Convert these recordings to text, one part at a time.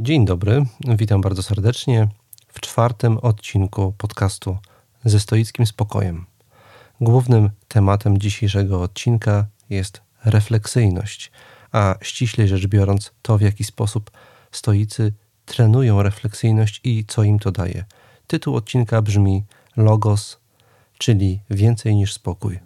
Dzień dobry, witam bardzo serdecznie w czwartym odcinku podcastu ze stoickim spokojem. Głównym tematem dzisiejszego odcinka jest refleksyjność, a ściślej rzecz biorąc, to w jaki sposób stoicy trenują refleksyjność i co im to daje. Tytuł odcinka brzmi Logos, czyli więcej niż spokój.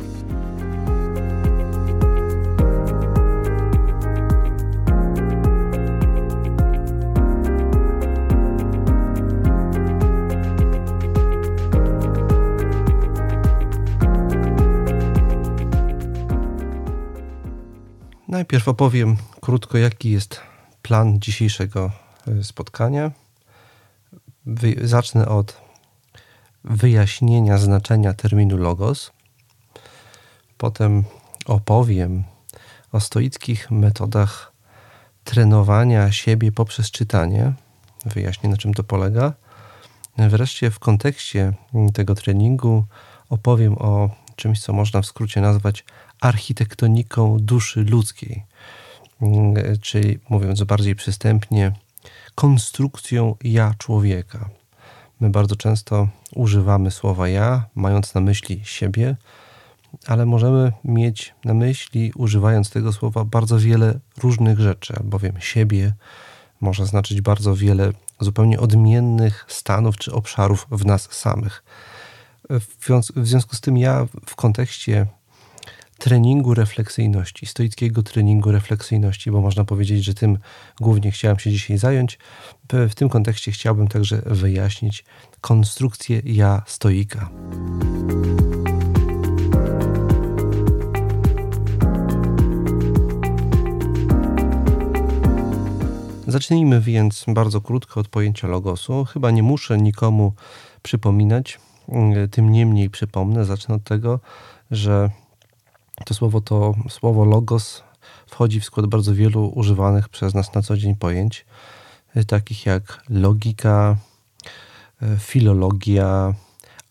Najpierw opowiem krótko, jaki jest plan dzisiejszego e, spotkania. zacznę od wyjaśnienia znaczenia terminu logos. Potem opowiem o stoickich metodach trenowania siebie poprzez czytanie. Wyjaśnię, na czym to polega. Wreszcie, w kontekście tego treningu opowiem o czymś, co można w skrócie nazwać architektoniką duszy ludzkiej, mm, czyli mówiąc bardziej przystępnie, konstrukcją ja człowieka. My bardzo często używamy słowa ja, mając na myśli siebie, ale możemy mieć na myśli, używając tego słowa, bardzo wiele różnych rzeczy, albowiem siebie może znaczyć bardzo wiele zupełnie odmiennych stanów czy obszarów w nas samych. W związku z tym ja w kontekście treningu refleksyjności, stoickiego treningu refleksyjności, bo można powiedzieć, że tym głównie chciałem się dzisiaj zająć. W tym kontekście chciałbym także wyjaśnić konstrukcję ja stoika. Zacznijmy więc bardzo krótko od pojęcia logosu. Chyba nie muszę nikomu przypominać, tym niemniej przypomnę, zacznę od tego, że to słowo to słowo logos wchodzi w skład bardzo wielu używanych przez nas na co dzień pojęć, y, takich jak logika, y, filologia,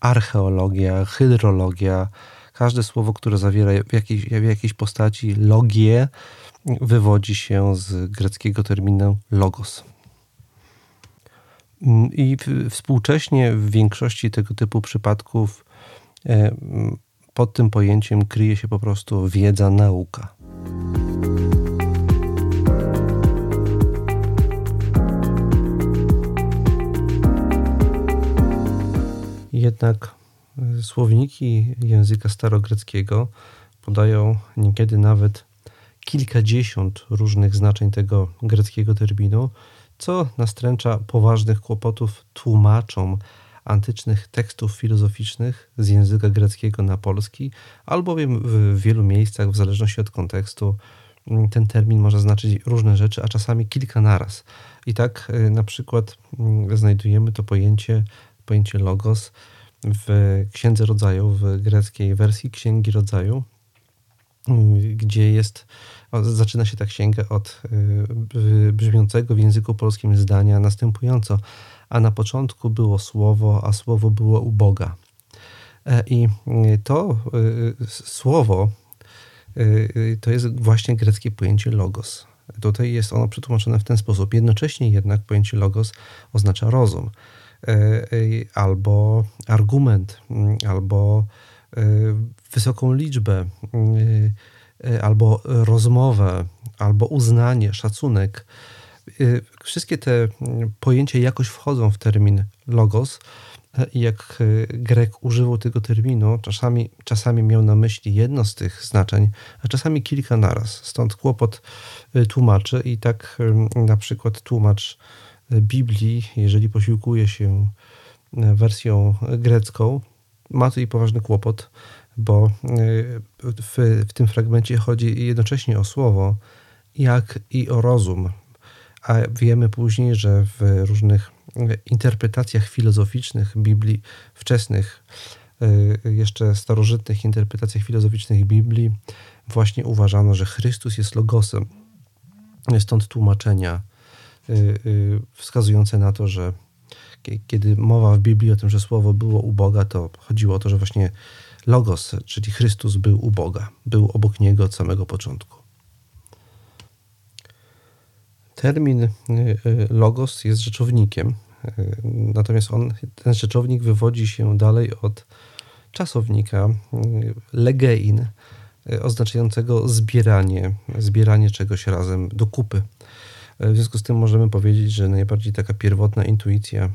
archeologia, hydrologia. Każde słowo, które zawiera w jakiejś, w jakiejś postaci logię, wywodzi się z greckiego terminu logos. Mm, I współcześnie w większości tego typu przypadków y, pod tym pojęciem kryje się po prostu wiedza, nauka. Jednak słowniki języka starogreckiego podają niekiedy nawet kilkadziesiąt różnych znaczeń tego greckiego terminu, co nastręcza poważnych kłopotów tłumaczom antycznych tekstów filozoficznych z języka greckiego na polski, albowiem w wielu miejscach, w zależności od kontekstu, mm, ten termin może znaczyć różne rzeczy, a czasami kilka naraz. I tak y, na przykład mm, znajdujemy to pojęcie, pojęcie logos w Księdze Rodzaju, w greckiej wersji Księgi Rodzaju, gdzie jest, zaczyna się ta księga od y, brzmiącego w języku polskim zdania następująco a na początku było słowo, a słowo było u Boga. E, I y, to y, słowo to jest właśnie greckie pojęcie logos. Tutaj jest ono przetłumaczone w ten sposób. Jednocześnie jednak pojęcie logos oznacza rozum, e, albo argument, albo wysoką liczbę, albo rozmowę, albo uznanie, szacunek wszystkie te pojęcia jakoś wchodzą w termin logos. E, I jak Grek używał tego terminu, czasami, czasami miał na myśli jedno z tych znaczeń, a czasami kilka naraz. Stąd kłopot tłumaczy i tak na przykład tłumacz Biblii, jeżeli posiłkuje się wersją grecką, ma tutaj poważny kłopot, bo w, w tym fragmencie chodzi jednocześnie o słowo, jak i o rozum. A wiemy później, że w różnych interpretacjach filozoficznych Biblii, wczesnych, jeszcze starożytnych interpretacjach filozoficznych Biblii, właśnie uważano, że Chrystus jest logosem. Stąd tłumaczenia wskazujące na to, że kiedy mowa w Biblii o tym, że słowo było u Boga, to chodziło o to, że właśnie Logos, czyli Chrystus był u Boga, był obok Niego od samego początku. Termin y, y, Logos jest rzeczownikiem, y, natomiast on, ten rzeczownik wywodzi się dalej od czasownika legein, oznaczającego zbieranie, zbieranie czegoś razem do kupy. W związku z tym możemy powiedzieć, że najbardziej taka pierwotna intuicja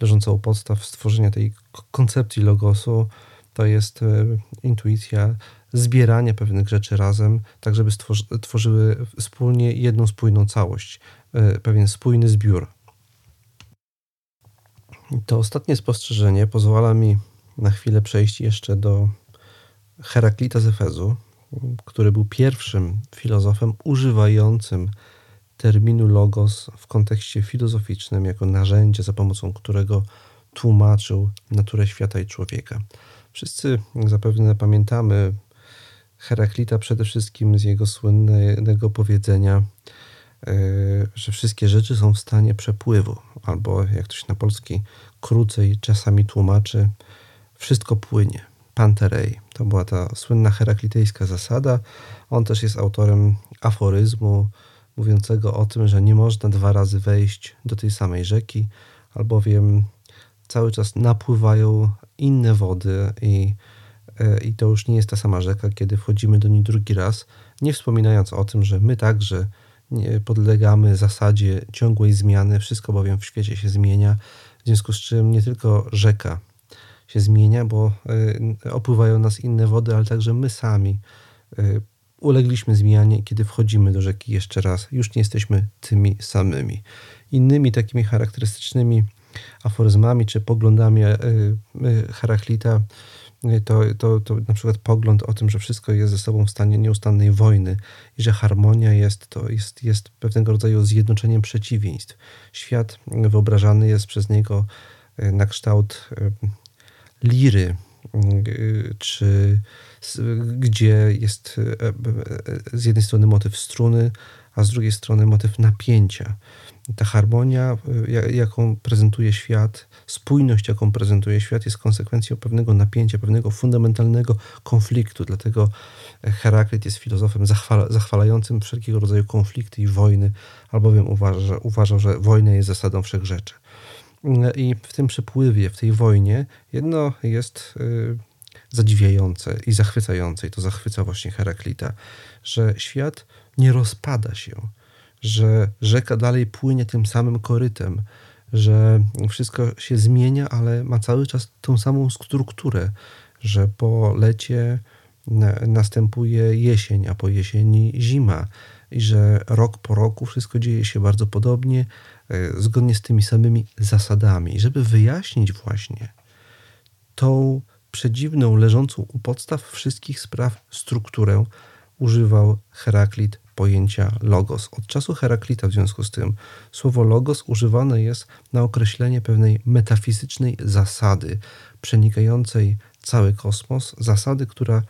leżąca u podstaw stworzenia tej koncepcji logosu to jest e, intuicja zbierania pewnych rzeczy razem, tak żeby stworzy, tworzyły wspólnie jedną spójną całość, e, pewien spójny zbiór. To ostatnie spostrzeżenie pozwala mi na chwilę przejść jeszcze do Heraklita z Efezu, który był pierwszym filozofem używającym terminu logos w kontekście filozoficznym jako narzędzie, za pomocą którego tłumaczył naturę świata i człowieka. Wszyscy zapewne pamiętamy Heraklita przede wszystkim z jego słynnego powiedzenia, e, że wszystkie rzeczy są w stanie przepływu, albo jak to się na polski krócej czasami tłumaczy, wszystko płynie. Panterei. To była ta słynna heraklitejska zasada. On też jest autorem aforyzmu mówiącego o tym, że nie można dwa razy wejść do tej samej rzeki, albowiem cały czas napływają inne wody i, e, i to już nie jest ta sama rzeka, kiedy wchodzimy do niej drugi raz, nie wspominając o tym, że my także podlegamy zasadzie ciągłej zmiany, wszystko bowiem w świecie się zmienia, w związku z czym nie tylko rzeka się zmienia, bo e, opływają nas inne wody, ale także my sami e, ulegliśmy zmianie, kiedy wchodzimy do rzeki jeszcze raz, już nie jesteśmy tymi samymi. Innymi takimi charakterystycznymi aforyzmami czy poglądami e, e, Heraklita e, to, to, to na przykład pogląd o tym, że wszystko jest ze sobą w stanie nieustannej wojny i że harmonia jest, to jest, jest pewnego rodzaju zjednoczeniem przeciwieństw. Świat wyobrażany jest przez niego na kształt liry, czy gdzie jest z jednej strony motyw struny, a z drugiej strony motyw napięcia ta harmonia, y, jaką prezentuje świat, spójność, jaką prezentuje świat, jest konsekwencją pewnego napięcia, pewnego fundamentalnego konfliktu. Dlatego Heraklit jest filozofem zachwala, zachwalającym wszelkiego rodzaju konflikty i wojny, albowiem uważa, uważał, że wojna jest zasadą wszechrzeczy. I w tym przepływie, w tej wojnie, jedno jest y, zadziwiające i zachwycające, i to zachwyca właśnie Heraklita, że świat nie rozpada się że rzeka dalej płynie tym samym korytem, że wszystko się zmienia, ale ma cały czas tą samą strukturę, że po lecie następuje jesień, a po jesieni zima i że rok po roku wszystko dzieje się bardzo podobnie, zgodnie z tymi samymi zasadami. I żeby wyjaśnić właśnie tą przedziwną, leżącą u podstaw wszystkich spraw strukturę, używał Heraklit pojęcia logos. Od czasu Heraklita w związku z tym słowo logos używane jest na określenie pewnej metafizycznej zasady przenikającej cały kosmos, zasady, która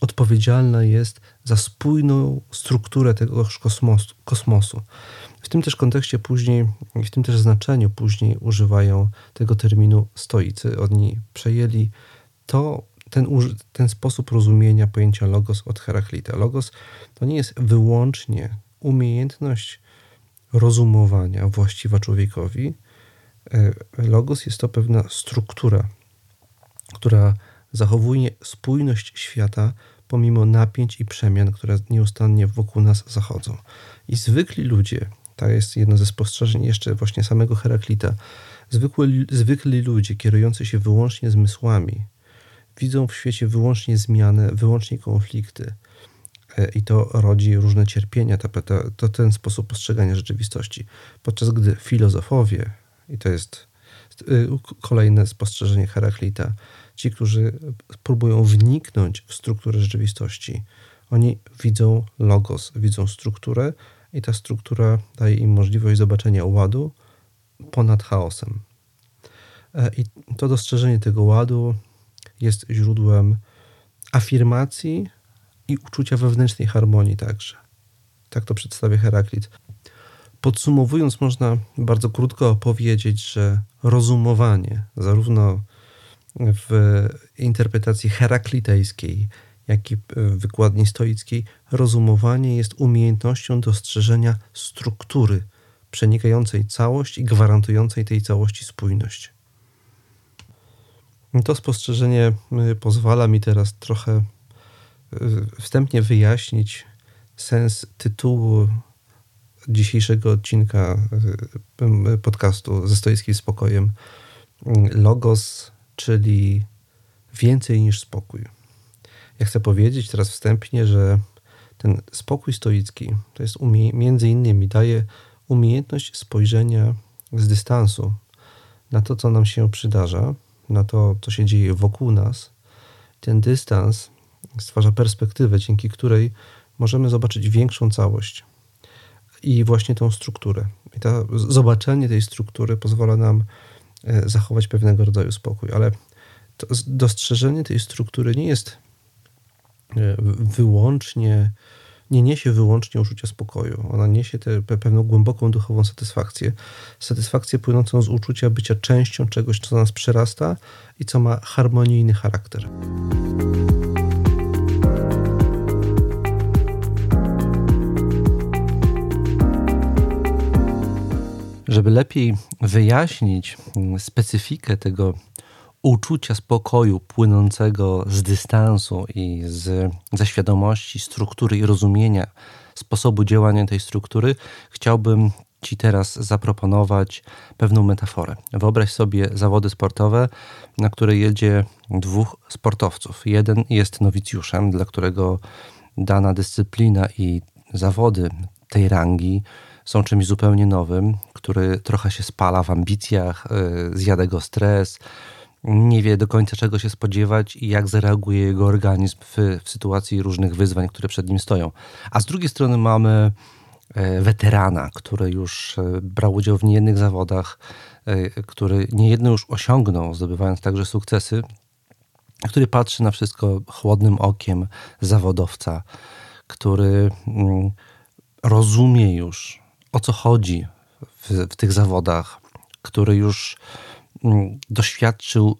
odpowiedzialna jest za spójną strukturę tegoż kosmosu. kosmosu. W tym też kontekście później, w tym też znaczeniu później używają tego terminu stoicy. Oni przejęli to, ten, ten sposób rozumienia pojęcia logos od Heraklita. Logos to nie jest wyłącznie umiejętność rozumowania właściwa człowiekowi. E, logos jest to pewna struktura, która zachowuje spójność świata pomimo napięć i przemian, które nieustannie wokół nas zachodzą. I zwykli ludzie, to jest jedno ze spostrzeżeń jeszcze właśnie samego Heraklita, zwykli, zwykli ludzie kierujący się wyłącznie zmysłami, widzą w świecie wyłącznie zmiany, wyłącznie konflikty. E, I to rodzi różne cierpienia, to, to, to ten sposób postrzegania rzeczywistości. Podczas gdy filozofowie, i to jest y, kolejne spostrzeżenie Heraklita, ci, którzy próbują wniknąć w strukturę rzeczywistości, oni widzą logos, widzą strukturę i ta struktura daje im możliwość zobaczenia ładu ponad chaosem. E, I to dostrzeżenie tego ładu jest źródłem afirmacji i uczucia wewnętrznej harmonii także. Tak to przedstawia Heraklit. Podsumowując, można bardzo krótko powiedzieć, że rozumowanie, zarówno w interpretacji heraklitejskiej, jak i w wykładni stoickiej, rozumowanie jest umiejętnością dostrzeżenia struktury przenikającej całość i gwarantującej tej całości spójność. To spostrzeżenie y, pozwala mi teraz trochę y, wstępnie wyjaśnić sens tytułu dzisiejszego odcinka podcastu ze stoickim spokojem. Logos, czyli więcej niż spokój. Ja chcę powiedzieć teraz wstępnie, że ten spokój stoicki to jest umie- między innymi daje umiejętność spojrzenia z dystansu na to, co nam się przydarza, na to, co się dzieje wokół nas. Ten dystans stwarza perspektywę, dzięki której możemy zobaczyć większą całość i właśnie tą strukturę. I to zobaczenie tej struktury pozwala nam zachować pewnego rodzaju spokój, ale dostrzeżenie tej struktury nie jest e, wyłącznie nie niesie wyłącznie uczucia spokoju. Ona niesie tę pewną głęboką duchową satysfakcję. Satysfakcję płynącą z uczucia bycia częścią czegoś, co nas przerasta i co ma harmonijny charakter. Żeby lepiej wyjaśnić specyfikę tego uczucia spokoju płynącego z dystansu i z, ze świadomości struktury i rozumienia sposobu działania tej struktury, chciałbym Ci teraz zaproponować pewną metaforę. Wyobraź sobie zawody sportowe, na które jedzie dwóch sportowców. Jeden jest nowicjuszem, dla którego dana dyscyplina i zawody tej rangi są czymś zupełnie nowym, który trochę się spala w ambicjach, y, zjada go stres, nie wie do końca czego się spodziewać i jak zareaguje jego organizm w, w sytuacji różnych wyzwań, które przed nim stoją. A z drugiej strony mamy e, weterana, który już e, brał udział w niejednych zawodach, e, który niejedno już osiągnął, zdobywając także sukcesy, który patrzy na wszystko chłodnym okiem zawodowca, który mm, rozumie już o co chodzi w, tych zawodach, który już Mm, doświadczył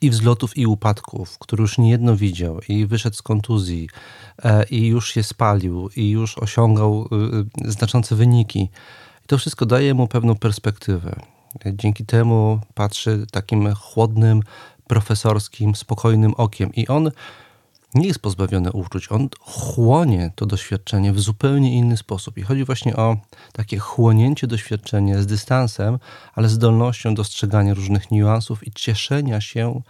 i wzlotów, i upadków, który już niejedno widział i wyszedł z kontuzji, e, i już się spalił, i już osiągał y, y, znaczące wyniki. I to wszystko daje mu pewną perspektywę. Dzięki temu patrzy takim chłodnym, profesorskim, spokojnym okiem. I on nie jest pozbawiony uczuć. On chłonie to doświadczenie w zupełnie inny sposób. I chodzi właśnie o takie chłonięcie doświadczenia z dystansem, ale zdolnością dostrzegania różnych niuansów i cieszenia się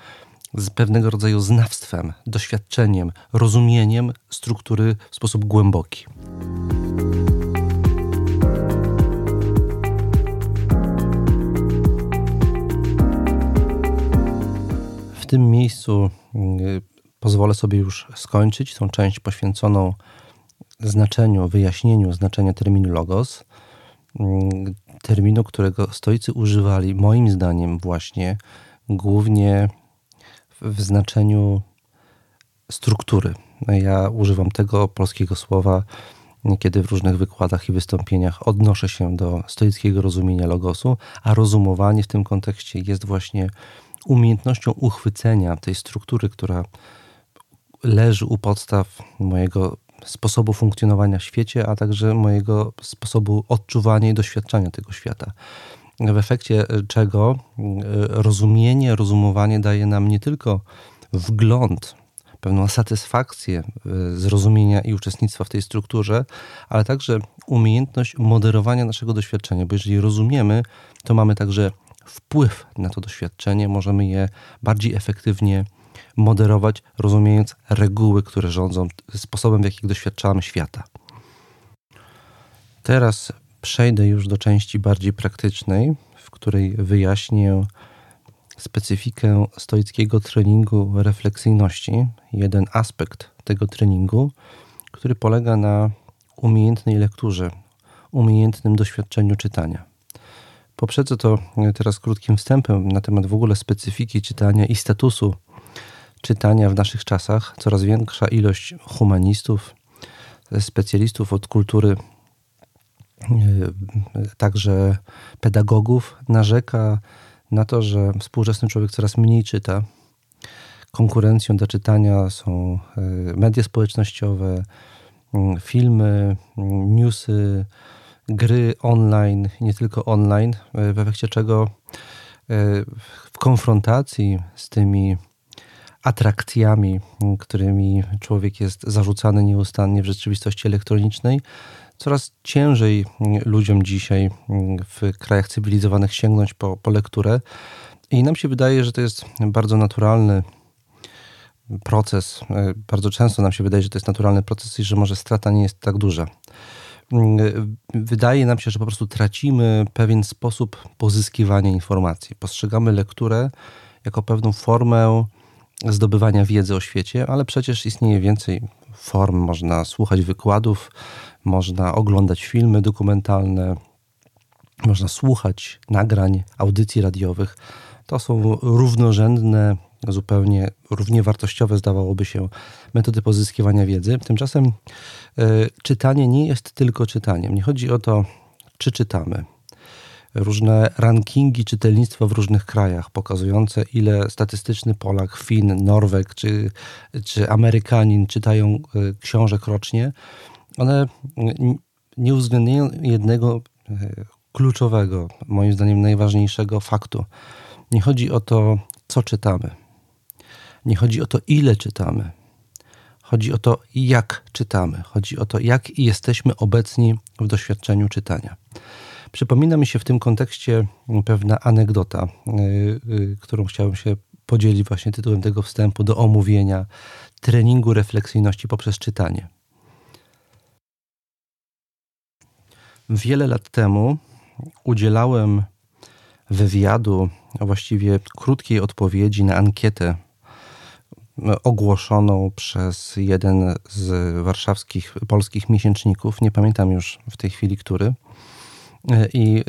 z pewnego rodzaju znawstwem, doświadczeniem, rozumieniem struktury w sposób głęboki. W tym miejscu y, pozwolę sobie już skończyć tą część poświęconą znaczeniu, wyjaśnieniu znaczenia terminu logos. Mm, terminu, którego stoicy używali, moim zdaniem, właśnie głównie w znaczeniu struktury. Ja używam tego polskiego słowa, kiedy w różnych wykładach i wystąpieniach odnoszę się do stoickiego rozumienia logosu, a rozumowanie w tym kontekście jest właśnie umiejętnością uchwycenia tej struktury, która leży u podstaw mojego sposobu funkcjonowania w świecie, a także mojego sposobu odczuwania i doświadczania tego świata. W efekcie czego e, rozumienie, rozumowanie daje nam nie tylko wgląd, pewną satysfakcję e, zrozumienia i uczestnictwa w tej strukturze, ale także umiejętność moderowania naszego doświadczenia, bo jeżeli rozumiemy, to mamy także wpływ na to doświadczenie, możemy je bardziej efektywnie moderować, rozumiejąc reguły, które rządzą sposobem, w jaki doświadczamy świata. Teraz przejdę już do części bardziej praktycznej, w której wyjaśnię specyfikę stoickiego treningu refleksyjności, jeden aspekt tego treningu, który polega na umiejętnej lekturze, umiejętnym doświadczeniu czytania. Poprzedzę to teraz krótkim wstępem na temat w ogóle specyfiki czytania i statusu czytania w naszych czasach. Coraz większa ilość humanistów, specjalistów od kultury, e, także pedagogów narzeka na to, że współczesny człowiek coraz mniej czyta. Konkurencją do czytania są e, media społecznościowe, filmy, newsy, gry online, nie tylko online, e, w efekcie czego w konfrontacji z tymi atrakcjami, którymi człowiek jest zarzucany nieustannie w rzeczywistości elektronicznej. Coraz ciężej ludziom dzisiaj w krajach cywilizowanych sięgnąć po, po lekturę. I nam się wydaje, że to jest bardzo naturalny proces. Bardzo często nam się wydaje, że to jest naturalny proces i że może strata nie jest tak duża. Wydaje nam się, że po prostu tracimy pewien sposób pozyskiwania informacji. Postrzegamy lekturę jako pewną formę zdobywania wiedzy o świecie, ale przecież istnieje więcej form. Można słuchać wykładów, można oglądać filmy dokumentalne, można słuchać nagrań, audycji radiowych. To są równorzędne, zupełnie równie wartościowe, zdawałoby się, metody pozyskiwania wiedzy. Tymczasem y, czytanie nie jest tylko czytaniem. Nie chodzi o to, czy czytamy różne rankingi czytelnictwa w różnych krajach, pokazujące ile statystyczny Polak, Fin, Norweg czy, czy Amerykanin czytają e, książek rocznie, one nie uwzględniają jednego e, kluczowego, moim zdaniem najważniejszego faktu. Nie chodzi o to, co czytamy. Nie chodzi o to, ile czytamy. Chodzi o to, jak czytamy. Chodzi o to, jak jesteśmy obecni w doświadczeniu czytania. Przypomina mi się w tym kontekście pewna anegdota, y, y, którą chciałem się podzielić właśnie tytułem tego wstępu do omówienia treningu refleksyjności poprzez czytanie. Wiele lat temu udzielałem wywiadu, a właściwie krótkiej odpowiedzi na ankietę ogłoszoną przez jeden z warszawskich polskich miesięczników. Nie pamiętam już w tej chwili, który. E, I e,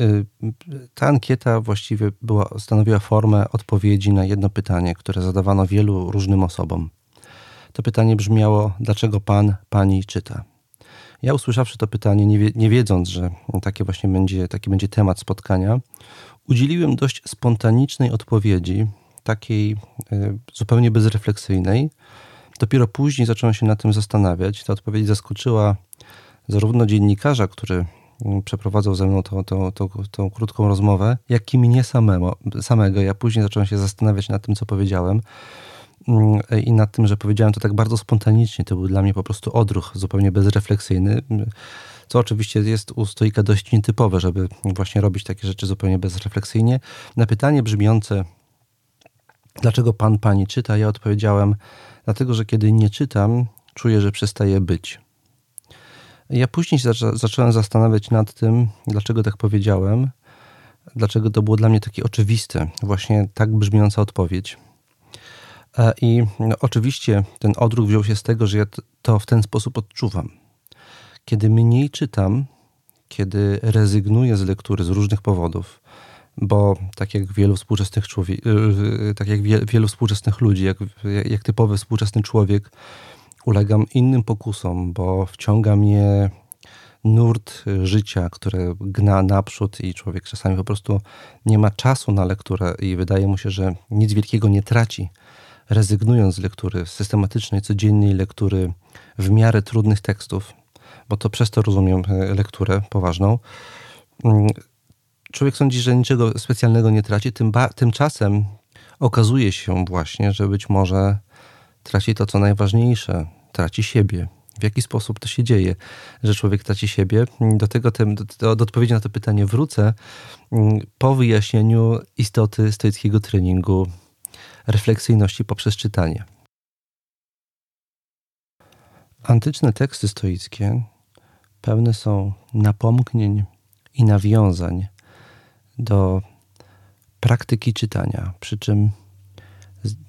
ta ankieta właściwie była, stanowiła formę odpowiedzi na jedno pytanie, które zadawano wielu różnym osobom. To pytanie brzmiało: dlaczego pan, pani czyta? Ja usłyszawszy to pytanie, nie, wie, nie wiedząc, że takie właśnie będzie, taki będzie temat spotkania, udzieliłem dość spontanicznej odpowiedzi, takiej y, zupełnie bezrefleksyjnej. Dopiero później zacząłem się nad tym zastanawiać. Ta odpowiedź zaskoczyła zarówno dziennikarza, który przeprowadzał ze mną tą, tą, tą, tą krótką rozmowę, jak i mnie samemu, samego. Ja później zacząłem się zastanawiać nad tym, co powiedziałem mm, i nad tym, że powiedziałem to tak bardzo spontanicznie. To był dla mnie po prostu odruch zupełnie bezrefleksyjny, co oczywiście jest u stoika dość nietypowe, żeby właśnie robić takie rzeczy zupełnie bezrefleksyjnie. Na pytanie brzmiące, dlaczego pan, pani czyta, ja odpowiedziałem, dlatego, że kiedy nie czytam, czuję, że przestaje być. Ja później zacząłem zastanawiać nad tym, dlaczego tak powiedziałem, dlaczego to było dla mnie takie oczywiste, właśnie tak brzmiąca odpowiedź. E, I no, oczywiście ten odruch wziął się z tego, że ja to w ten sposób odczuwam. Kiedy mniej czytam, kiedy rezygnuję z lektury z różnych powodów, bo tak jak wielu współczesnych człowiek, e, tak jak wielu współczesnych ludzi, jak, jak typowy współczesny człowiek, ulegam innym pokusom, bo wciąga mnie nurt życia, które gna naprzód i człowiek czasami po prostu nie ma czasu na lekturę i wydaje mu się, że nic wielkiego nie traci, rezygnując z lektury, systematycznej, codziennej lektury w miarę trudnych tekstów, bo to przez to rozumiem e, lekturę poważną. Mm, człowiek sądzi, że niczego specjalnego nie traci, tym tymczasem okazuje się właśnie, że być może traci to, co najważniejsze, traci siebie. W jaki sposób to się dzieje, że człowiek traci siebie? Do tego, do, do odpowiedzi na to pytanie wrócę mm, po wyjaśnieniu istoty stoickiego treningu refleksyjności poprzez czytanie. Antyczne teksty stoickie pełne są napomknień i nawiązań do praktyki czytania. Przy czym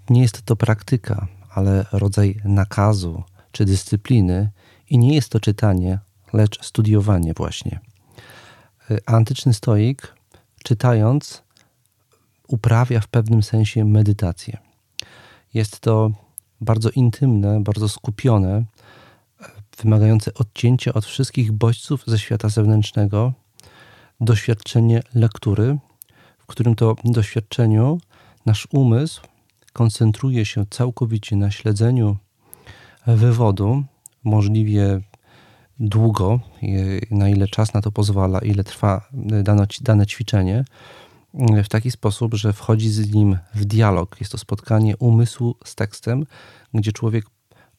nie jest to praktyka, ale rodzaj nakazu czy dyscypliny, i nie jest to czytanie, lecz studiowanie, właśnie. Antyczny stoik, czytając, uprawia w pewnym sensie medytację. Jest to bardzo intymne, bardzo skupione, wymagające odcięcia od wszystkich bodźców ze świata zewnętrznego, doświadczenie lektury, w którym to doświadczeniu nasz umysł koncentruje się całkowicie na śledzeniu wywodu, możliwie długo, na ile czas na to pozwala, ile trwa dane, ćwiczenie, w taki sposób, że wchodzi z nim w dialog. Jest to spotkanie umysłu z tekstem, gdzie człowiek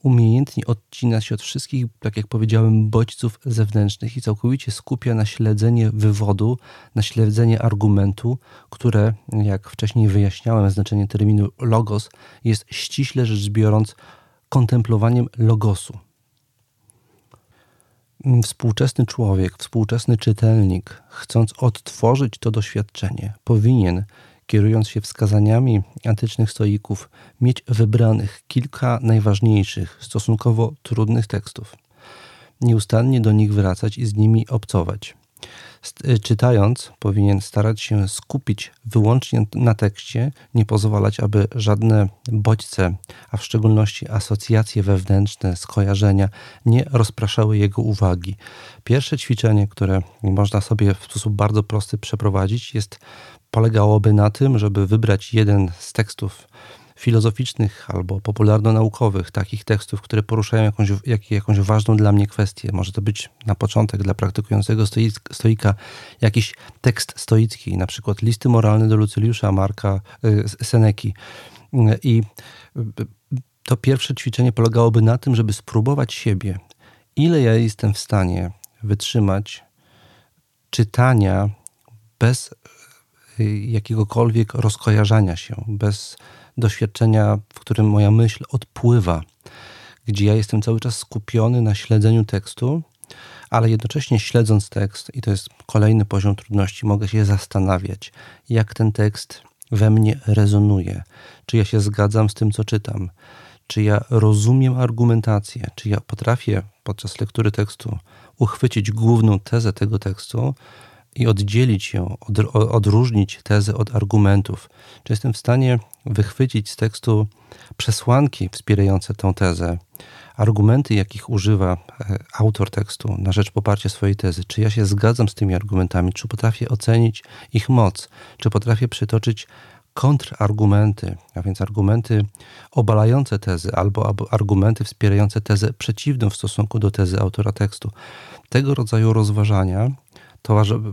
umiejętnie odcina się od wszystkich, tak jak powiedziałem, bodźców zewnętrznych i całkowicie skupia na śledzenie wywodu, na śledzenie argumentu, które, jak wcześniej wyjaśniałem, znaczenie terminu logos jest ściśle rzecz biorąc kontemplowaniem logosu. Współczesny człowiek, współczesny czytelnik, chcąc odtworzyć to doświadczenie, powinien kierując się wskazaniami antycznych stoików, mieć wybranych kilka najważniejszych, stosunkowo trudnych tekstów. Nieustannie do nich wracać i z nimi obcować. Y, czytając, powinien starać się skupić wyłącznie na tekście, nie pozwalać, aby żadne bodźce, a w szczególności asocjacje wewnętrzne, skojarzenia, nie rozpraszały jego uwagi. Pierwsze ćwiczenie, które można sobie w sposób bardzo prosty przeprowadzić, jest polegałoby na tym, żeby wybrać jeden z tekstów filozoficznych albo popularno-naukowych, takich tekstów, które poruszają jakąś, jak, jakąś ważną dla mnie kwestię. Może to być na początek dla praktykującego stoika jakiś tekst stoicki, na przykład listy moralne do Lucyliusza Marka y, Seneki. I to pierwsze ćwiczenie polegałoby na tym, żeby spróbować siebie, ile ja jestem w stanie wytrzymać czytania bez y, jakiegokolwiek rozkojarzania się, bez doświadczenia, w którym moja myśl odpływa, gdzie ja jestem cały czas skupiony na śledzeniu tekstu, ale jednocześnie śledząc tekst, i to jest kolejny poziom trudności, mogę się zastanawiać, jak ten tekst we mnie rezonuje, czy ja się zgadzam z tym, co czytam, czy ja rozumiem argumentację, czy ja potrafię podczas lektury tekstu uchwycić główną tezę tego tekstu, i oddzielić ją, od, odróżnić tezy od argumentów? Czy jestem w stanie wychwycić z tekstu przesłanki wspierające tę tezę, argumenty, jakich używa e, autor tekstu na rzecz poparcia swojej tezy? Czy ja się zgadzam z tymi argumentami? Czy potrafię ocenić ich moc? Czy potrafię przytoczyć kontrargumenty, a więc argumenty obalające tezy albo argumenty wspierające tezę przeciwną w stosunku do tezy autora tekstu. Tego rodzaju rozważania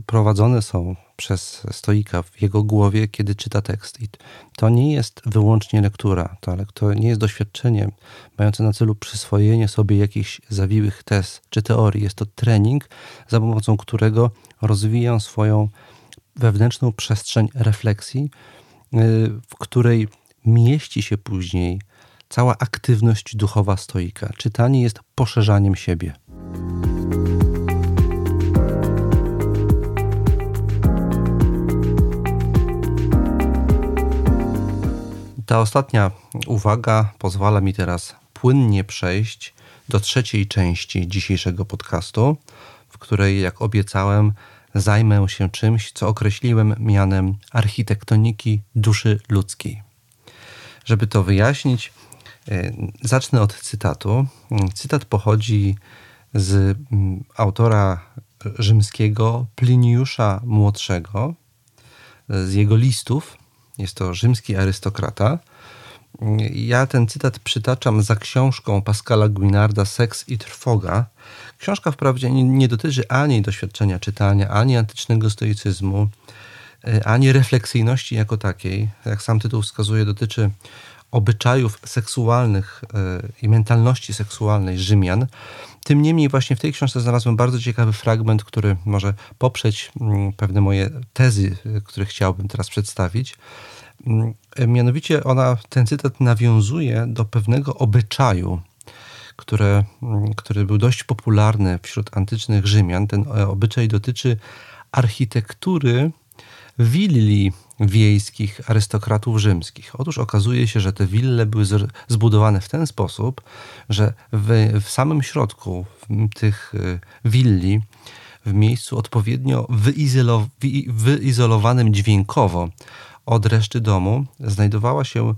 prowadzone są przez stoika w jego głowie, kiedy czyta tekst. I to nie jest wyłącznie lektura, to, nie jest doświadczenie mające na celu przyswojenie sobie jakichś zawiłych tez czy teorii. Jest to trening, za pomocą którego rozwijam swoją wewnętrzną przestrzeń refleksji, y, w której mieści się później cała aktywność duchowa stoika. Czytanie jest poszerzaniem siebie. Ta ostatnia uwaga pozwala mi teraz płynnie przejść do trzeciej części dzisiejszego podcastu, w której, jak obiecałem, zajmę się czymś, co określiłem mianem architektoniki duszy ludzkiej. Żeby to wyjaśnić, e, zacznę od cytatu. Cytat pochodzi z mm, autora rzymskiego Pliniusza Młodszego, z jego listów jest to rzymski arystokrata. Ja ten cytat przytaczam za książką Pascala Guinarda Seks i trwoga. Książka wprawdzie nie dotyczy ani doświadczenia czytania, ani antycznego stoicyzmu, e, ani refleksyjności jako takiej. Jak sam tytuł wskazuje, dotyczy obyczajów seksualnych e, i mentalności seksualnej Rzymian. Tym niemniej właśnie w tej książce znalazłem bardzo ciekawy fragment, który może poprzeć mm, pewne moje tezy, e, które chciałbym teraz przedstawić. Mm, mianowicie ona, ten cytat nawiązuje do pewnego obyczaju, które, mm, który był dość popularny wśród antycznych Rzymian. Ten e, obyczaj dotyczy architektury willi wiejskich arystokratów rzymskich. Otóż okazuje się, że te wille były zbudowane w ten sposób, że w, w samym środku tych y, willi, w miejscu odpowiednio wyizolowanym dźwiękowo od reszty domu, znajdowała się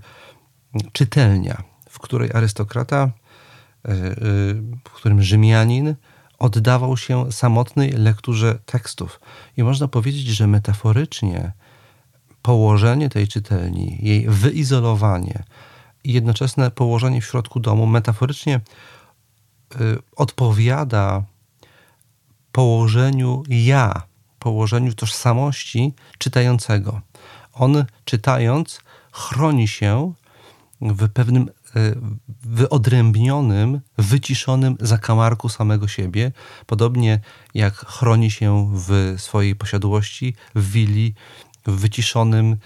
czytelnia, w której arystokrata, y, y, w którym Rzymianin oddawał się samotnej lekturze tekstów. I można powiedzieć, że metaforycznie położenie tej czytelni, jej wyizolowanie i jednoczesne położenie w środku domu metaforycznie y, odpowiada położeniu ja, położeniu tożsamości czytającego. On czytając chroni się w pewnym y, wyodrębnionym, wyciszonym zakamarku samego siebie, podobnie jak chroni się w swojej posiadłości, w willi, w wyciszonym,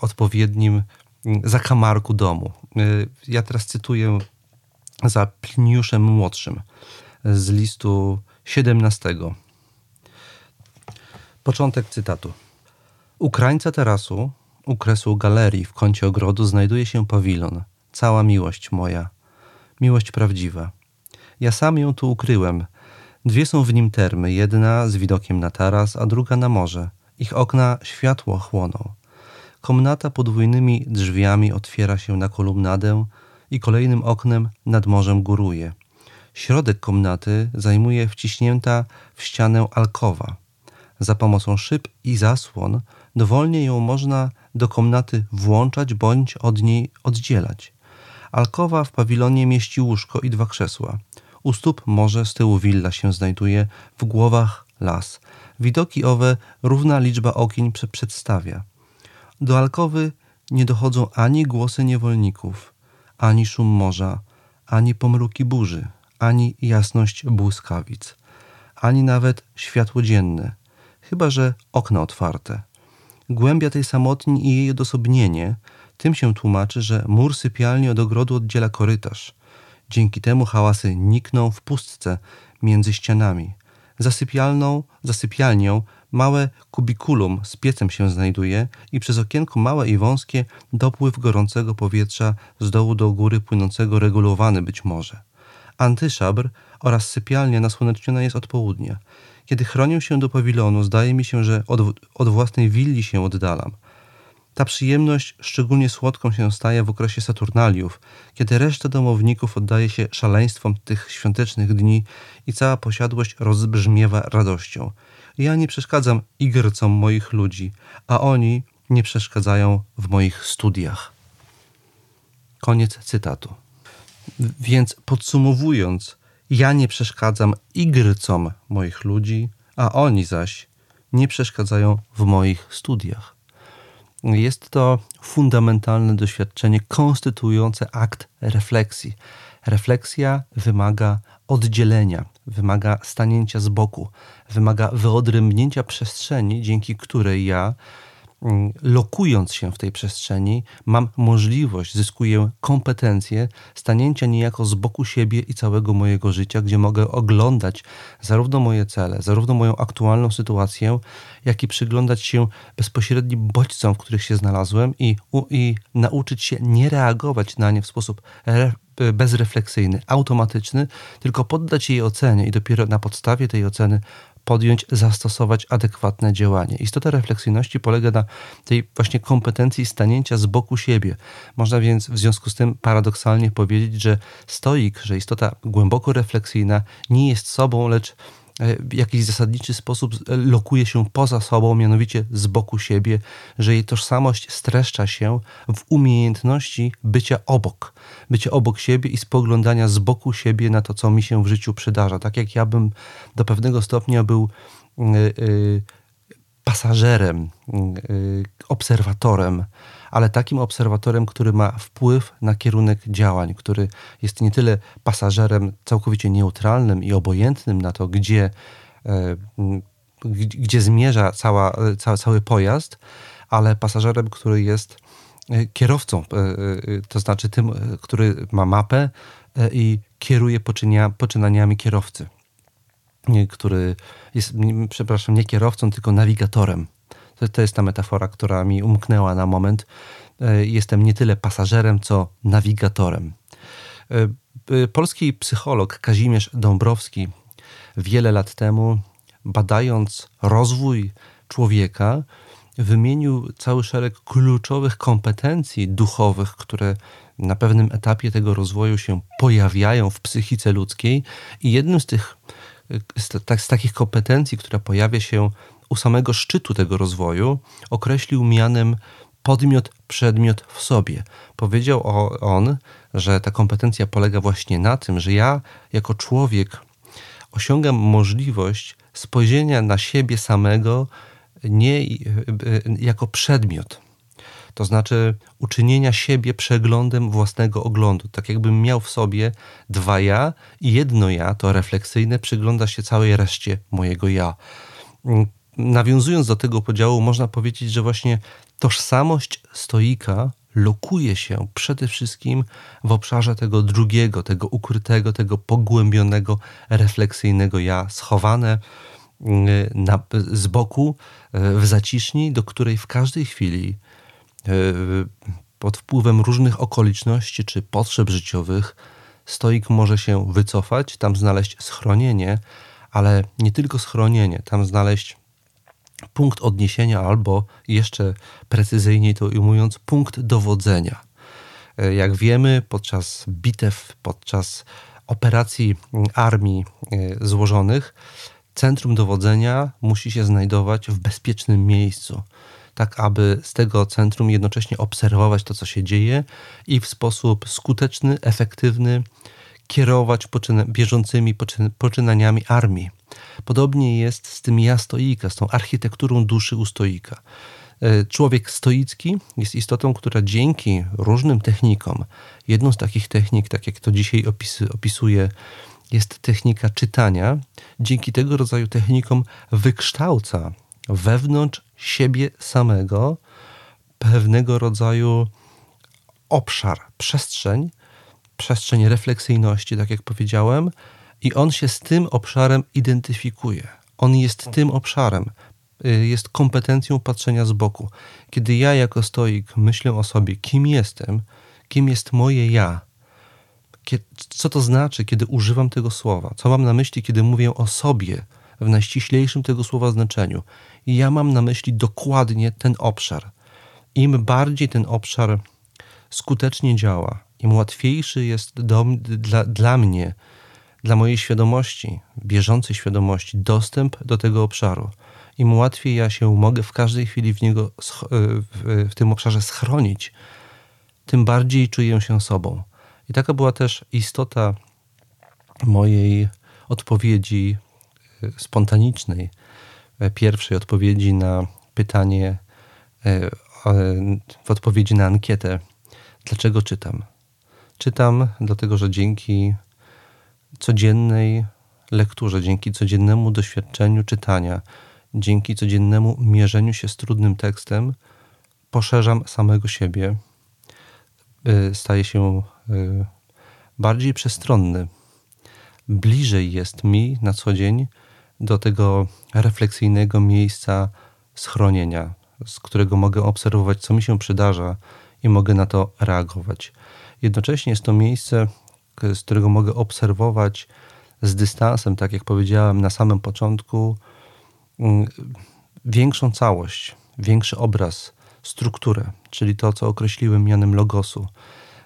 odpowiednim zakamarku domu. Y, ja teraz cytuję za Pliniuszem Młodszym z listu 17. Początek cytatu. U krańca tarasu, u kresu galerii w kącie ogrodu znajduje się pawilon. Cała miłość moja. Miłość prawdziwa. Ja sam ją tu ukryłem. Dwie są w nim termy, jedna z widokiem na taras, a druga na morze – ich okna światło chłoną. Komnata podwójnymi drzwiami otwiera się na kolumnadę i kolejnym oknem nad morzem góruje. Środek komnaty zajmuje wciśnięta w ścianę alkowa. Za pomocą szyb i zasłon dowolnie ją można do komnaty włączać bądź od niej oddzielać. Alkowa w pawilonie mieści łóżko i dwa krzesła. U stóp morze, z tyłu willa się znajduje, w głowach las. Widoki owe równa liczba okien przedstawia. Do alkowy nie dochodzą ani głosy niewolników, ani szum morza, ani pomruki burzy, ani jasność błyskawic, ani nawet światło dzienne, chyba że okna otwarte. Głębia tej samotni i jej odosobnienie tym się tłumaczy, że mur sypialni od ogrodu oddziela korytarz. Dzięki temu hałasy nikną w pustce między ścianami, Zasypialną, zasypialnią małe kubikulum z piecem się znajduje i przez okienko małe i wąskie dopływ gorącego powietrza z dołu do góry płynącego regulowany być może. Antyszabr oraz sypialnia nasłoneczniona jest od południa. Kiedy chronię się do pawilonu, zdaje mi się, że od, od własnej willi się oddalam. Ta przyjemność szczególnie słodką się staje w okresie Saturnaliów, kiedy reszta domowników oddaje się szaleństwom tych świątecznych dni i cała posiadłość rozbrzmiewa radością. Ja nie przeszkadzam igrcom moich ludzi, a oni nie przeszkadzają w moich studiach. Koniec cytatu. Więc podsumowując, ja nie przeszkadzam igrcom moich ludzi, a oni zaś nie przeszkadzają w moich studiach. Jest to fundamentalne doświadczenie konstytuujące akt refleksji. Refleksja wymaga oddzielenia, wymaga stanięcia z boku, wymaga wyodrębnięcia przestrzeni, dzięki której ja lokując się w tej przestrzeni, mam możliwość, zyskuję kompetencje stanięcia niejako z boku siebie i całego mojego życia, gdzie mogę oglądać zarówno moje cele, zarówno moją aktualną sytuację, jak i przyglądać się bezpośrednim bodźcom, w których się znalazłem i, i nauczyć się nie reagować na nie w sposób re, bezrefleksyjny, automatyczny, tylko poddać jej ocenie i dopiero na podstawie tej oceny podjąć, zastosować adekwatne działanie. Istota refleksyjności polega na tej właśnie kompetencji stanięcia z boku siebie. Można więc w związku z tym paradoksalnie powiedzieć, że stoik, że istota głęboko refleksyjna nie jest sobą, lecz w jakiś zasadniczy sposób lokuje się poza sobą, mianowicie z boku siebie, że jej tożsamość streszcza się w umiejętności bycia obok, bycia obok siebie i spoglądania z boku siebie na to, co mi się w życiu przydarza. Tak jak ja bym do pewnego stopnia był yy, pasażerem, yy, obserwatorem ale takim obserwatorem, który ma wpływ na kierunek działań, który jest nie tyle pasażerem całkowicie neutralnym i obojętnym na to, gdzie, e, gdzie zmierza cała, cały, cały pojazd, ale pasażerem, który jest e, kierowcą, e, to znaczy tym, który ma mapę i kieruje poczynia, poczynaniami kierowcy, który jest, przepraszam, nie kierowcą, tylko nawigatorem To, to jest ta metafora, która mi umknęła na moment. E, jestem nie tyle pasażerem, co nawigatorem. E, polski psycholog Kazimierz Dąbrowski wiele lat temu, badając rozwój człowieka, wymienił cały szereg kluczowych kompetencji duchowych, które na pewnym etapie tego rozwoju się pojawiają w psychice ludzkiej, i jednym z tych z, tak, z takich kompetencji, która pojawia się u samego szczytu tego rozwoju, określił mianem podmiot, przedmiot w sobie. Powiedział on, że ta kompetencja polega właśnie na tym, że ja jako człowiek osiągam możliwość spojrzenia na siebie samego nie e, jako przedmiot. To znaczy uczynienia siebie przeglądem własnego oglądu. Tak jakbym miał w sobie dwa ja i jedno ja, to refleksyjne, przygląda się całej reszcie mojego ja. Nawiązując do tego podziału, można powiedzieć, że właśnie tożsamość stoika lokuje się przede wszystkim w obszarze tego drugiego, tego ukrytego, tego pogłębionego, refleksyjnego ja, schowane mm, na, z boku, e, w zaciszni, do której w każdej chwili e, pod wpływem różnych okoliczności czy potrzeb życiowych stoik może się wycofać, tam znaleźć schronienie, ale nie tylko schronienie, tam znaleźć punkt odniesienia, albo jeszcze precyzyjniej to ujmując, punkt dowodzenia. E, jak wiemy, podczas bitew, podczas operacji armii e, złożonych, centrum dowodzenia musi się znajdować w bezpiecznym miejscu, tak aby z tego centrum jednocześnie obserwować to, co się dzieje i w sposób skuteczny, efektywny kierować poczyna bieżącymi poczynaniami armii. Podobnie jest z tym ja stoika, z tą architekturą duszy u stoika. E, człowiek stoicki jest istotą, która dzięki różnym technikom, jedną z takich technik, tak jak to dzisiaj opisuje, jest technika czytania. Dzięki tego rodzaju technikom wykształca wewnątrz siebie samego pewnego rodzaju obszar, przestrzeń, przestrzeń refleksyjności, tak jak powiedziałem, i on się z tym obszarem identyfikuje. On jest tym obszarem, y, jest kompetencją patrzenia z boku. Kiedy ja jako stoik myślę o sobie, kim jestem, kim jest moje ja, co to znaczy, kiedy używam tego słowa, co mam na myśli, kiedy mówię o sobie w najściślejszym tego słowa znaczeniu. Ja mam na myśli dokładnie ten obszar. Im bardziej ten obszar skutecznie działa, im łatwiejszy jest dla, dla mnie dla mojej świadomości, bieżącej świadomości, dostęp do tego obszaru. Im łatwiej ja się mogę w każdej chwili w niego, w, w tym obszarze schronić, tym bardziej czuję się sobą. I taka była też istota mojej odpowiedzi e, spontanicznej, e, pierwszej odpowiedzi na pytanie, e, w odpowiedzi na ankietę, dlaczego czytam. Czytam dlatego, że dzięki codziennej lekturze, dzięki codziennemu doświadczeniu czytania, dzięki codziennemu mierzeniu się z trudnym tekstem, poszerzam samego siebie, y, staję się y, bardziej przestronny. Bliżej jest mi na co dzień do tego refleksyjnego miejsca schronienia, z którego mogę obserwować, co mi się przydarza i mogę na to reagować. Jednocześnie jest to miejsce, z którego mogę obserwować z dystansem, tak jak powiedziałem na samym początku, mm, większą całość, większy obraz, strukturę, czyli to, co określiłem mianem logosu.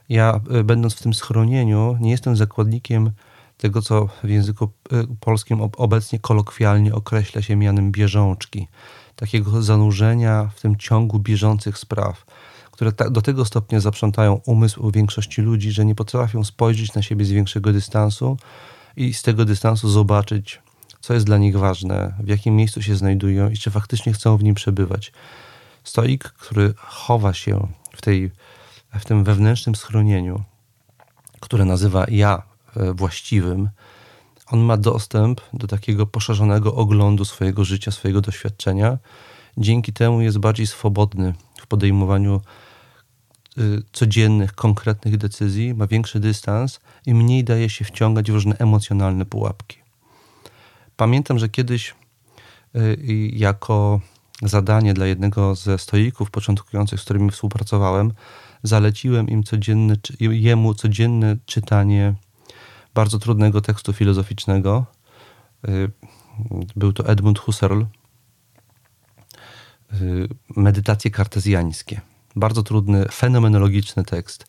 Ja, e, będąc w tym schronieniu, nie jestem zakładnikiem tego, co w języku e, polskim obecnie kolokwialnie określa się mianem bieżączki, takiego zanurzenia w tym ciągu bieżących spraw które do tego stopnia zaprzątają umysł większości ludzi, że nie potrafią spojrzeć na siebie z większego dystansu i z tego dystansu zobaczyć, co jest dla nich ważne, w jakim miejscu się znajdują i czy faktycznie chcą w nim przebywać. Stoik, który chowa się w, tej, w tym wewnętrznym schronieniu, które nazywa ja e, właściwym, on ma dostęp do takiego poszerzonego oglądu swojego życia, swojego doświadczenia. Dzięki temu jest bardziej swobodny w podejmowaniu codziennych, konkretnych decyzji, ma większy dystans i mniej daje się wciągać w różne emocjonalne pułapki. Pamiętam, że kiedyś y, jako zadanie dla jednego ze stoików początkujących, z którymi współpracowałem. Zaleciłem im codzienne, jemu codzienne czytanie bardzo trudnego tekstu filozoficznego. Y, był to Edmund Husserl. Y, medytacje kartezjańskie. Bardzo trudny, fenomenologiczny tekst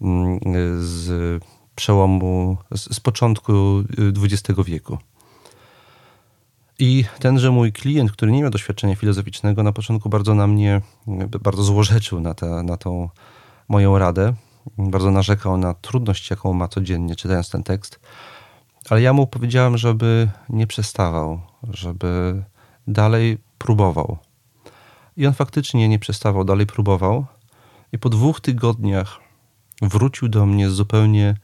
mm, z przełomu, z, z początku XX wieku. I tenże mój klient, który nie miał doświadczenia filozoficznego, na początku bardzo na mnie, bardzo złorzeczył na, te, na tą moją radę. Bardzo narzekał na trudność, jaką ma codziennie czytając ten tekst. Ale ja mu powiedziałem, żeby nie przestawał, żeby dalej próbował. I on faktycznie nie przestawał, dalej próbował. I po dwóch tygodniach wrócił do mnie z zupełnie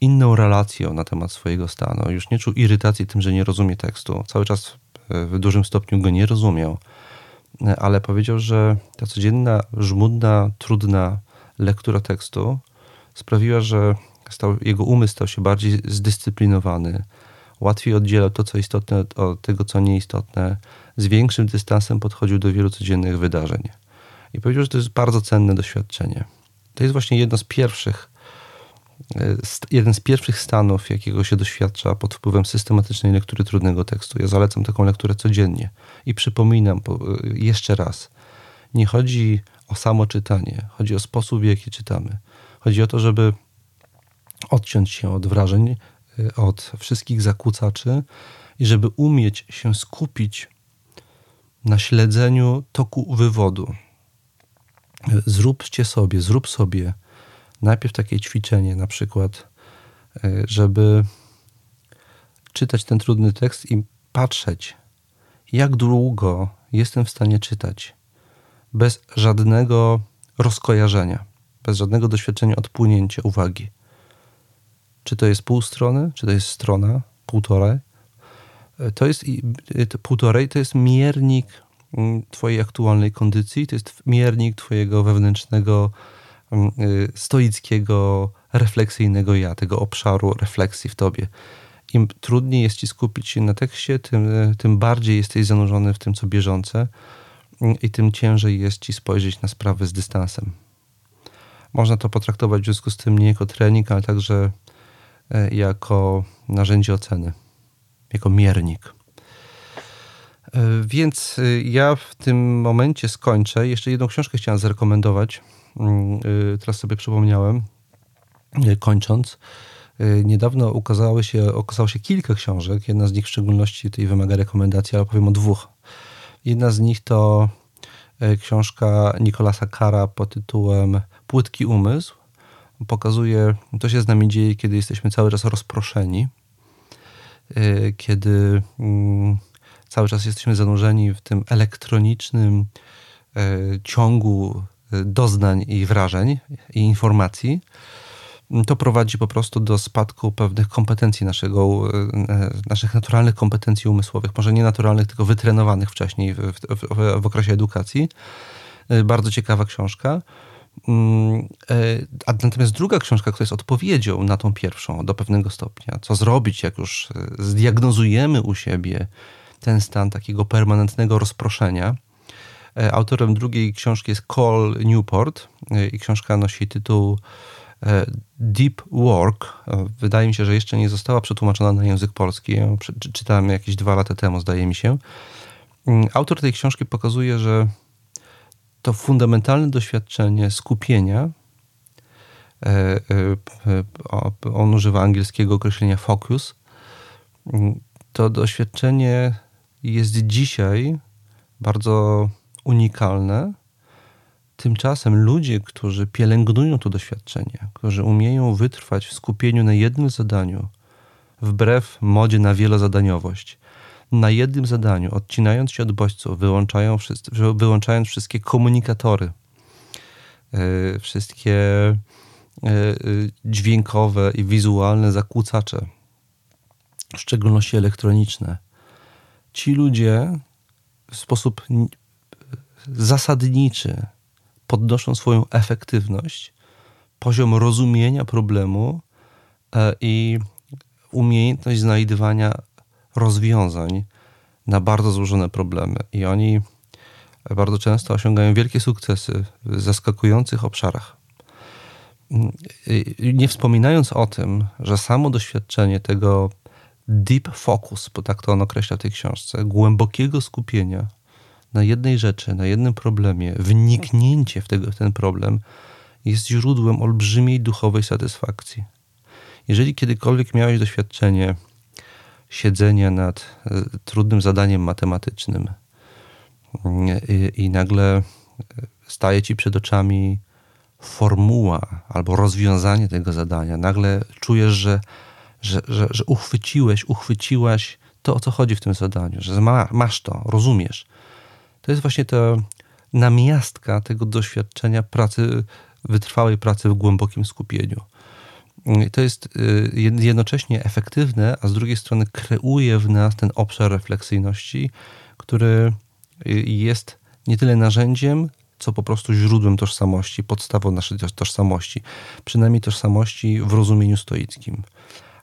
inną relacją na temat swojego stanu. Już nie czuł irytacji tym, że nie rozumie tekstu. Cały czas e, w dużym stopniu go nie rozumiał, e, ale powiedział, że ta codzienna, żmudna, trudna lektura tekstu sprawiła, że stał, jego umysł stał się bardziej zdyscyplinowany, łatwiej oddzielał to, co istotne od tego, co nieistotne, z większym dystansem podchodził do wielu codziennych wydarzeń. I powiedział, że to jest bardzo cenne doświadczenie. To jest właśnie jedno z pierwszych E, jeden z pierwszych stanów, jakiego się doświadcza pod wpływem systematycznej lektury trudnego tekstu. Ja zalecam taką lekturę codziennie i przypominam e, jeszcze raz. Nie chodzi o samo czytanie, chodzi o sposób, w jaki czytamy. Chodzi o to, żeby odciąć się od wrażeń, e, od wszystkich zakłócaczy i żeby umieć się skupić na śledzeniu toku wywodu. Zróbcie sobie, zrób sobie najpierw takie ćwiczenie, na przykład, e, żeby czytać ten trudny tekst i patrzeć, jak długo jestem w stanie czytać bez żadnego rozkojarzenia, bez żadnego doświadczenia odpłynięcia uwagi. Czy to jest pół strony, czy to jest strona, półtorej. To jest e, półtorej, to jest miernik mm, Twojej aktualnej kondycji, to jest miernik Twojego wewnętrznego Mm, y, stoickiego, refleksyjnego ja, tego obszaru refleksji w tobie. Im trudniej jest ci skupić się na tekście, tym, y, tym bardziej jesteś zanurzony w tym, co bieżące mm, i tym ciężej jest ci spojrzeć na sprawy z dystansem. Można to potraktować w związku z tym nie jako trening, ale także y, jako narzędzie oceny, jako miernik. Więc ja w tym momencie skończę. Jeszcze jedną książkę chciałem zarekomendować Mm, y, teraz sobie przypomniałem, kończąc, niedawno ukazały się, okazało się kilka książek. Jedna z nich w szczególności tutaj wymaga rekomendacji, ale powiem o dwóch. Jedna z nich to książka Nikolasa Kara pod tytułem Płytki umysł. Pokazuje, to się z nami dzieje, kiedy jesteśmy cały czas rozproszeni, kiedy mm, cały czas jesteśmy zanurzeni w tym elektronicznym ciągu doznań i wrażeń i informacji, to prowadzi po prostu do spadku pewnych kompetencji naszego, naszych naturalnych kompetencji umysłowych. Może nie naturalnych, tylko wytrenowanych wcześniej w, w, w okresie edukacji. Bardzo ciekawa książka. Mm, e, a natomiast druga książka, która jest odpowiedzią na tą pierwszą do pewnego stopnia, co zrobić, jak już zdiagnozujemy u siebie ten stan takiego permanentnego rozproszenia, E, autorem drugiej książki jest Cole Newport e, i książka nosi tytuł e, Deep Work. Wydaje mi się, że jeszcze nie została przetłumaczona na język polski. Ja czytałem jakieś dwa lata temu, zdaje mi się. Mm, autor tej książki pokazuje, że to fundamentalne doświadczenie skupienia, on używa angielskiego określenia focus, to doświadczenie jest dzisiaj bardzo unikalne. Tymczasem ludzie, którzy pielęgnują to doświadczenie, którzy umieją wytrwać w skupieniu na jednym zadaniu, wbrew modzie na wielozadaniowość, na jednym zadaniu, odcinając się od bodźców, wyłączają wszyscy, wyłączając wszystkie komunikatory, yy, wszystkie yy, dźwiękowe i wizualne zakłócacze, w szczególności elektroniczne. Ci ludzie w sposób zasadniczy podnoszą swoją efektywność, poziom rozumienia problemu e, i umiejętność znajdywania rozwiązań na bardzo złożone problemy. I oni bardzo często osiągają wielkie sukcesy w zaskakujących obszarach. Nie wspominając o tym, że samo doświadczenie tego deep focus, bo tak to on określa w tej książce, głębokiego skupienia na jednej rzeczy, na jednym problemie, wniknięcie w, tego, w ten problem jest źródłem olbrzymiej duchowej satysfakcji. Jeżeli kiedykolwiek miałeś doświadczenie siedzenia nad e, trudnym zadaniem matematycznym i, i nagle staje ci przed oczami formuła albo rozwiązanie tego zadania, nagle czujesz, że, że, że, że uchwyciłeś, uchwyciłaś to, o co chodzi w tym zadaniu, że ma, masz to, rozumiesz. To jest właśnie ta namiastka tego doświadczenia pracy, wytrwałej pracy w głębokim skupieniu. To jest y, jednocześnie efektywne, a z drugiej strony kreuje w nas ten obszar refleksyjności, który y, jest nie tyle narzędziem, co po prostu źródłem tożsamości, podstawą naszej tożsamości, przynajmniej tożsamości w rozumieniu stoickim.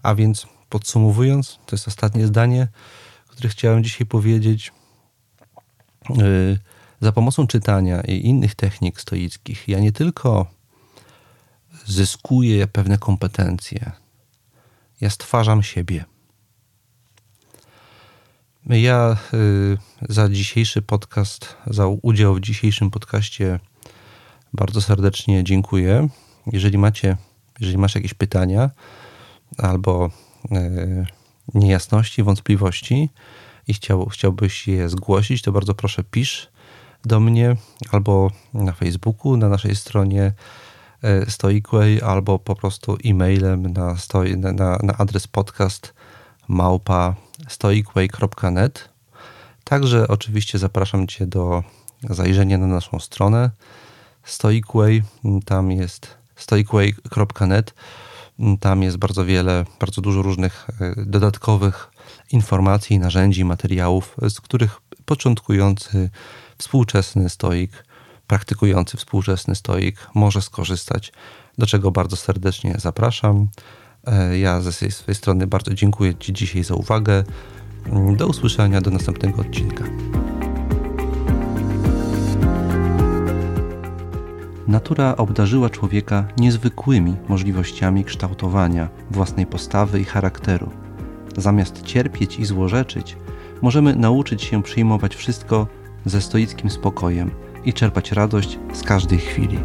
A więc podsumowując, to jest ostatnie zdanie, które chciałem dzisiaj powiedzieć. Y, za pomocą czytania i innych technik stoickich, ja nie tylko zyskuję pewne kompetencje, ja stwarzam siebie. Ja y, za dzisiejszy podcast, za udział w dzisiejszym podcaście bardzo serdecznie dziękuję. Jeżeli macie, jeżeli masz jakieś pytania albo y, niejasności, wątpliwości i chciał, chciałbyś je zgłosić, to bardzo proszę pisz do mnie albo na Facebooku, na naszej stronie y, Stoicway, albo po prostu e-mailem na, stoi, na, na adres podcast małpa stoicway.net. Także oczywiście zapraszam Cię do zajrzenia na naszą stronę Stoicway. Tam jest stoicway.net. Tam jest bardzo wiele, bardzo dużo różnych e, dodatkowych informacji, narzędzi, materiałów, z których początkujący, współczesny stoik, praktykujący współczesny stoik może skorzystać, do czego bardzo serdecznie zapraszam. E, ja ze swojej strony bardzo dziękuję Ci dzisiaj za uwagę. Mm, do usłyszenia do następnego odcinka. Natura obdarzyła człowieka niezwykłymi możliwościami kształtowania własnej postawy i charakteru. Zamiast cierpieć i złorzeczyć, możemy nauczyć się przyjmować wszystko ze stoickim spokojem i czerpać radość z każdej chwili.